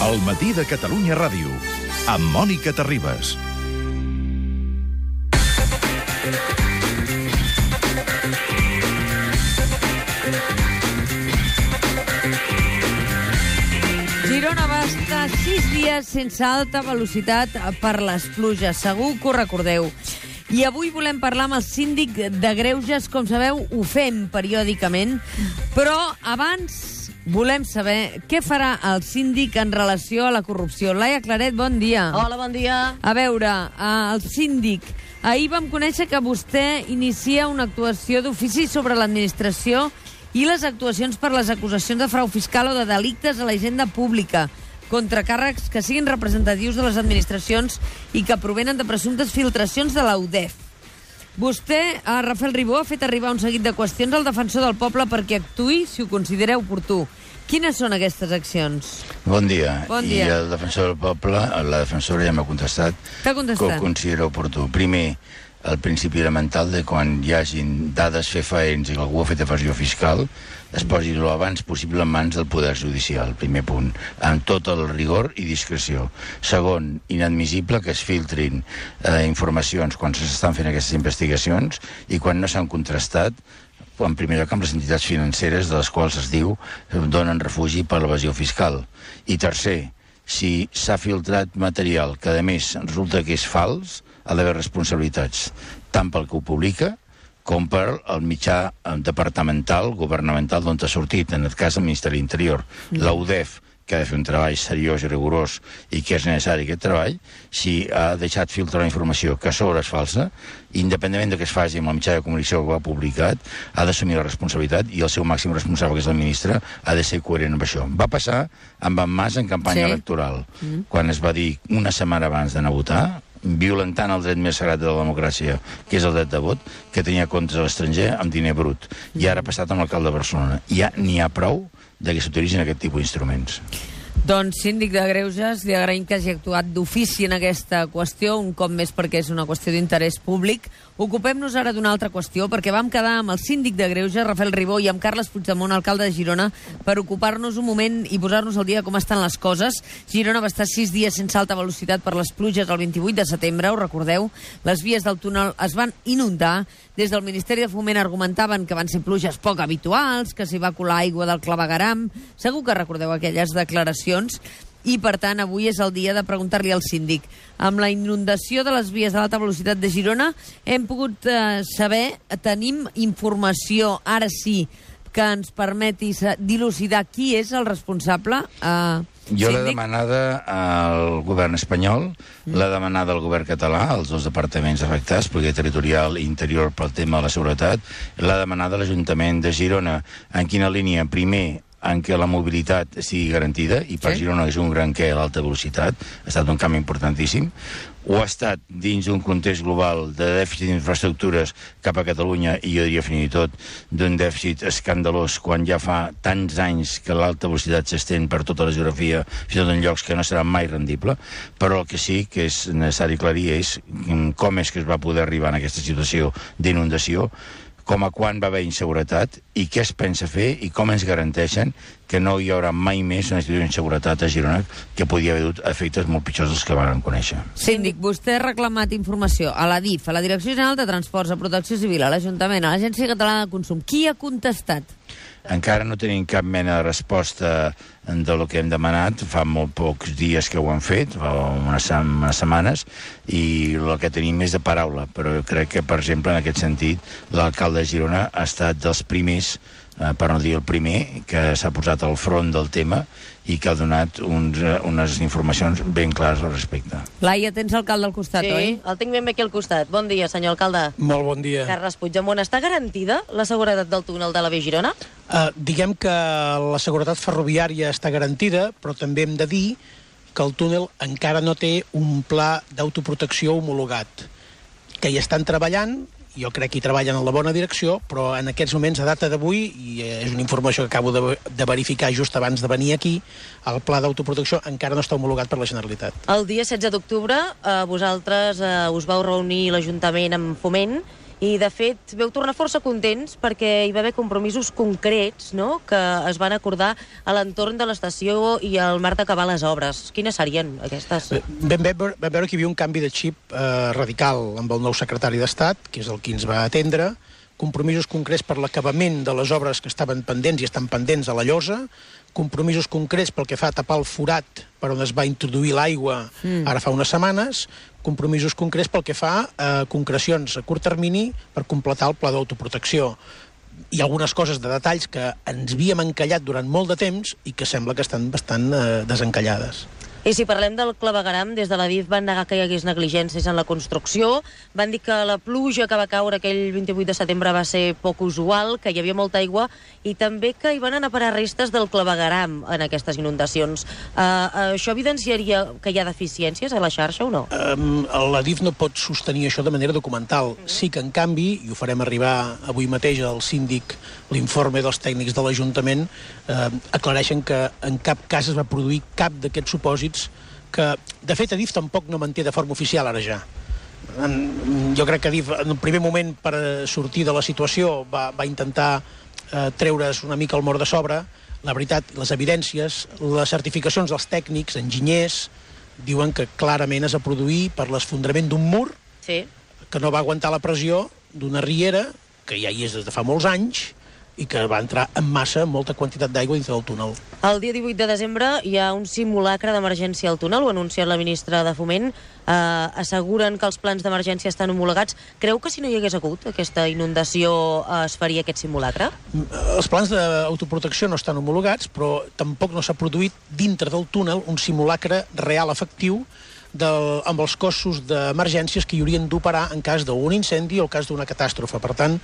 El matí de Catalunya Ràdio, amb Mònica Terribas. Girona va estar sis dies sense alta velocitat per les pluges, segur que ho recordeu. I avui volem parlar amb el síndic de Greuges, com sabeu, ho fem periòdicament, però abans volem saber què farà el síndic en relació a la corrupció. Laia Claret, bon dia. Hola, bon dia. A veure, eh, el síndic, ahir vam conèixer que vostè inicia una actuació d'ofici sobre l'administració i les actuacions per les acusacions de frau fiscal o de delictes a la hisenda pública contra càrrecs que siguin representatius de les administracions i que provenen de presumptes filtracions de la UDEF. Vostè, a Rafael Ribó, ha fet arribar un seguit de qüestions al defensor del poble perquè actui si ho considera oportú. Quines són aquestes accions? Bon dia. Bon dia. I el defensor del poble, la defensora ja m'ha contestat contestat? que ho considera oportú. Primer, el principi elemental de quan hi hagin dades fefaents i que algú ha fet evasió fiscal, es posi lo abans possible en mans del Poder Judicial, primer punt, amb tot el rigor i discreció. Segon, inadmissible que es filtrin eh, informacions quan s'estan fent aquestes investigacions i quan no s'han contrastat en primer lloc amb les entitats financeres de les quals es diu eh, donen refugi per l'evasió fiscal. I tercer, si s'ha filtrat material que, a més, resulta que és fals, ha d'haver responsabilitats, tant pel que ho publica com per el mitjà eh, departamental, governamental, d'on ha sortit, en el cas del Ministeri de l'Interior. Mm. La UDEF, que ha de fer un treball seriós i rigorós i que és necessari aquest treball, si ha deixat filtrar informació que a sobre és falsa, independentment de que es faci amb el mitjà de comunicació que ho ha publicat, ha d'assumir la responsabilitat i el seu màxim responsable, que és el ministre, ha de ser coherent amb això. Va passar amb en Mas en campanya Sí. electoral, mm. quan es va dir una setmana abans d'anar a votar, violentant el dret més sagrat de la democràcia, que és el dret de vot, que tenia comptes a l'estranger amb diner brut. I ara ha passat amb l'alcalde de Barcelona. Ja n'hi ha prou de que s'utilitzin aquest tipus d'instruments. Doncs, síndic de Greuges, li agraïm que hagi actuat d'ofici en aquesta qüestió, un cop més perquè és una qüestió d'interès públic. Ocupem-nos ara d'una altra qüestió, perquè vam quedar amb el síndic de Greuges, Rafael Ribó, i amb Carles Puigdemont, alcalde de Girona, per ocupar-nos un moment i posar-nos al dia com estan les coses. Girona va estar sis dies sense alta velocitat per les pluges el 28 de setembre, ho recordeu? Les vies del túnel es van inundar. Des del Ministeri de Foment argumentaven que van ser pluges poc habituals, que s'hi va colar aigua del clavegaram. Segur que recordeu aquelles declaracions i, per tant, avui és el dia de preguntar-li al síndic. Amb la inundació de les vies de l'alta velocitat de Girona hem pogut eh, saber, tenim informació, ara sí, que ens permeti dilucidar qui és el responsable. Eh, Jo l'he demanada al govern espanyol, mm. l'he demanada al govern català, els dos departaments afectats, perquè territorial i interior pel tema de la seguretat, l'he demanada a l'Ajuntament de Girona. En quina línia? Primer, en què la mobilitat sigui garantida, i per Sí. Girona és un gran què a l'alta velocitat, ha estat un canvi importantíssim. Ho ha estat dins d'un context global de dèficit d'infraestructures cap a Catalunya, i jo diria fins i tot d'un dèficit escandalós quan ja fa tants anys que l'alta velocitat s'estén per tota la geografia, fins i tot en llocs que no serà mai rendible, però el que sí que és necessari aclarir és com és que es va poder arribar en aquesta situació d'inundació, com a quan va haver inseguretat i què es pensa fer i com ens garanteixen que no hi haurà mai més una situació d'inseguretat a Girona que podia haver dut efectes molt pitjors dels que van conèixer. Síndic, vostè ha reclamat informació a la DIF, a la Direcció General de Transports, a Protecció Civil, a l'Ajuntament, a l'Agència Catalana de Consum. Qui ha contestat? Encara no tenim cap mena de resposta de lo que hem demanat. Fa molt pocs dies que ho han fet, fa unes, unes setmanes, i el que tenim és de paraula. Però crec que, per exemple, en aquest sentit, l'alcalde de Girona ha estat dels primers, eh, per no dir el primer, que s'ha posat al front del tema i que ha donat uns, eh, unes informacions ben clares al respecte. Laia, tens l'alcalde al costat, sí, oi? el tinc ben bé aquí al costat. Bon dia, senyor alcalde. Molt bon dia. Carles Puigdemont, està garantida la seguretat del túnel de la Via Girona? Uh, diguem que la seguretat ferroviària està garantida, però també hem de dir que el túnel encara no té un pla d'autoprotecció homologat, que hi estan treballant, jo crec que hi treballen en la bona direcció, però en aquests moments, a data d'avui, i eh, és una informació que acabo de, de verificar just abans de venir aquí, el pla d'autoprotecció encara no està homologat per la Generalitat. El dia 16 d'octubre eh, vosaltres eh, us vau reunir l'Ajuntament amb Foment I, de fet, veu tornar força contents perquè hi va haver compromisos concrets no?, que es van acordar a l'entorn de l'estació i al marc d'acabar les obres. Quines serien aquestes? Vam veure, vam veure que hi havia un canvi de xip eh, radical amb el nou secretari d'Estat, que és el que ens va atendre, compromisos concrets per l'acabament de les obres que estaven pendents i estan pendents a la llosa, compromisos concrets pel que fa a tapar el forat per on es va introduir l'aigua mm. ara fa unes setmanes, compromisos concrets pel que fa a concrecions a curt termini per completar el pla d'autoprotecció i algunes coses de detalls que ens havíem encallat durant molt de temps i que sembla que estan bastant eh, desencallades. I si parlem del clavegaram, des de la DIF van negar que hi hagués negligències en la construcció, van dir que la pluja que va caure aquell 28 de setembre va ser poc usual, que hi havia molta aigua, i també que hi van anar parar restes del clavegaram en aquestes inundacions. Uh, això evidenciaria que hi ha deficiències a la xarxa o no? Um, la DIF no pot sostenir això de manera documental. Sí que, en canvi, i ho farem arribar avui mateix al síndic l'informe dels tècnics de l'Ajuntament, eh, aclareixen que en cap cas es va produir cap d'aquests supòsits que, de fet, Adif tampoc no manté de forma oficial ara ja. Jo crec que Adif, en el primer moment, per sortir de la situació, va, va intentar eh, treure's una mica el mort de sobre. La veritat, les evidències, les certificacions dels tècnics, enginyers, diuen que clarament es va produir per l'esfondrament d'un mur sí. que no va aguantar la pressió d'una riera, que ja hi és des de fa molts anys, i que va entrar en massa, molta quantitat d'aigua dins del túnel. El dia 18 de desembre hi ha un simulacre d'emergència al túnel, ho ha anunciat la ministra de Foment. Eh, asseguren que els plans d'emergència estan homologats. Creu que si no hi hagués hagut aquesta inundació eh, es faria aquest simulacre? Els plans d'autoprotecció no estan homologats, però tampoc no s'ha produït dintre del túnel un simulacre real efectiu del, amb els cossos d'emergències que hi haurien d'operar en cas d'un incendi o en cas d'una catàstrofe. Per tant,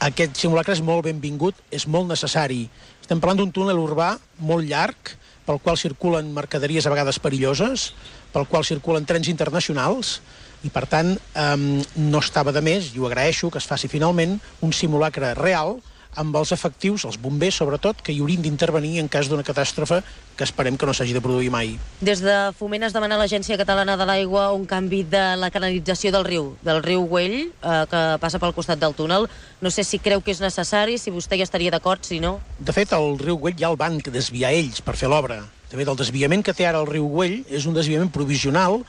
aquest simulacre és molt benvingut, és molt necessari. Estem parlant d'un túnel urbà molt llarg, pel qual circulen mercaderies a vegades perilloses, pel qual circulen trens internacionals, i per tant eh, no estava de més, i ho agraeixo, que es faci finalment un simulacre real amb els efectius, els bombers sobretot, que hi haurien d'intervenir en cas d'una catàstrofe que esperem que no s'hagi de produir mai. Des de Foment es demana a l'Agència Catalana de l'Aigua un canvi de la canalització del riu, del riu Güell, eh, que passa pel costat del túnel. No sé si creu que és necessari, si vostè ja estaria d'acord, si no. De fet, el riu Güell ja el van desviar ells per fer l'obra. De fet, el desviament que té ara el riu Güell és un desviament provisional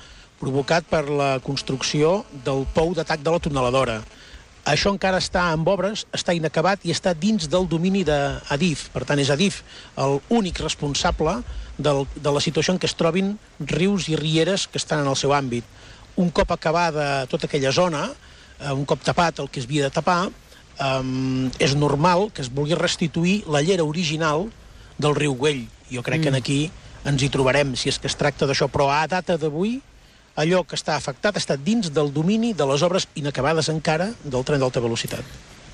provocat per la construcció del pou d'atac de la tuneladora això encara està en obres, està inacabat i està dins del domini d'Adif. Per tant, és Adif l'únic responsable del, de la situació en què es trobin rius i rieres que estan en el seu àmbit. Un cop acabada tota aquella zona, eh, un cop tapat el que es havia de tapar, eh, és normal que es vulgui restituir la llera original del riu Güell. Jo crec mm. que aquí ens hi trobarem, si és que es tracta d'això, però a data d'avui allò que està afectat està dins del domini de les obres inacabades encara del tren d'alta velocitat.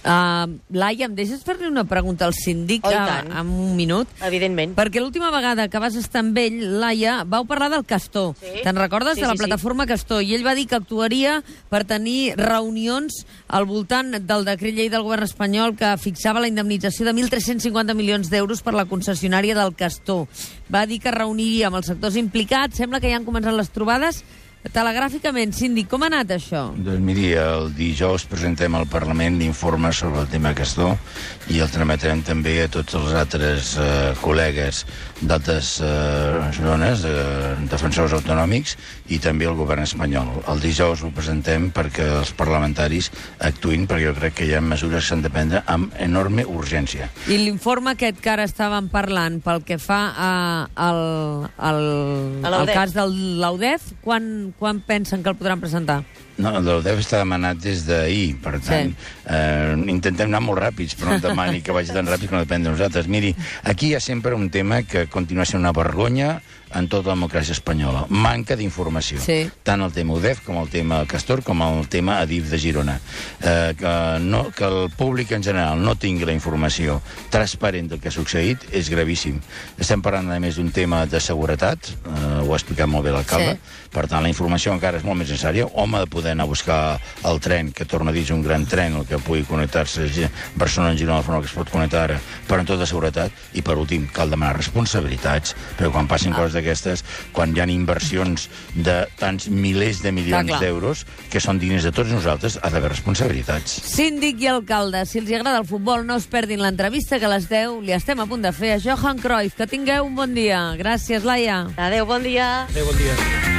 Uh, Laia, em deixes fer-li una pregunta al síndic oh, en un minut? Evidentment. Perquè l'última vegada que vas estar amb ell, Laia, vau parlar del Castor. Sí. Te'n recordes? Sí, de la sí, plataforma sí. Castor. I ell va dir que actuaria per tenir reunions al voltant del decret llei del govern espanyol que fixava la indemnització de 1.350 milions d'euros per la concessionària del Castor. Va dir que reuniria amb els sectors implicats. Sembla que ja han començat les trobades Telegràficament, síndic, com ha anat això? Doncs miri, el dijous presentem al Parlament l'informe sobre el tema Castor i el trametrem també a tots els altres eh, col·legues d'altres eh, zones, eh, defensors autonòmics i també el govern espanyol. El dijous ho presentem perquè els parlamentaris actuïn, perquè jo crec que hi ha mesures que s'han de prendre amb enorme urgència. I l'informe aquest que ara estàvem parlant pel que fa a, al, al, al cas del l'AUDEF, quan, quan pensen que el podran presentar? No, el deu estar demanat des d'ahir, per tant, sí. eh, intentem anar molt ràpids, però no demani que vagi tan ràpid que no depèn de nosaltres. Miri, aquí hi ha sempre un tema que continua sent una vergonya en tota la democràcia espanyola. Manca d'informació. Sí. Tant el tema UDEF com el tema Castor com el tema Adif de Girona. Eh, que, no, que el públic en general no tingui la informació transparent del que ha succeït és gravíssim. Estem parlant, a més, d'un tema de seguretat. Eh, ho ha explicat molt bé l'alcalde. Sí. Per tant, la informació encara és molt més necessària. Hom ha de poder anar a buscar el tren, que torna a dir un gran tren, el que pugui connectar-se a Barcelona en Girona, de forma que es pot connectar ara, però amb tota seguretat. I per últim, cal demanar responsabilitats, perquè quan passin ah. coses d'aquestes, quan hi ha inversions de tants milers de milions clar. d'euros, que són diners de tots nosaltres, ha d'haver responsabilitats. Síndic i alcalde, si els hi agrada el futbol, no es perdin l'entrevista que a les 10 li estem a punt de fer a Johan Cruyff. Que tingueu un bon dia. Gràcies, Laia. Adéu, bon dia. Adéu, bon dia.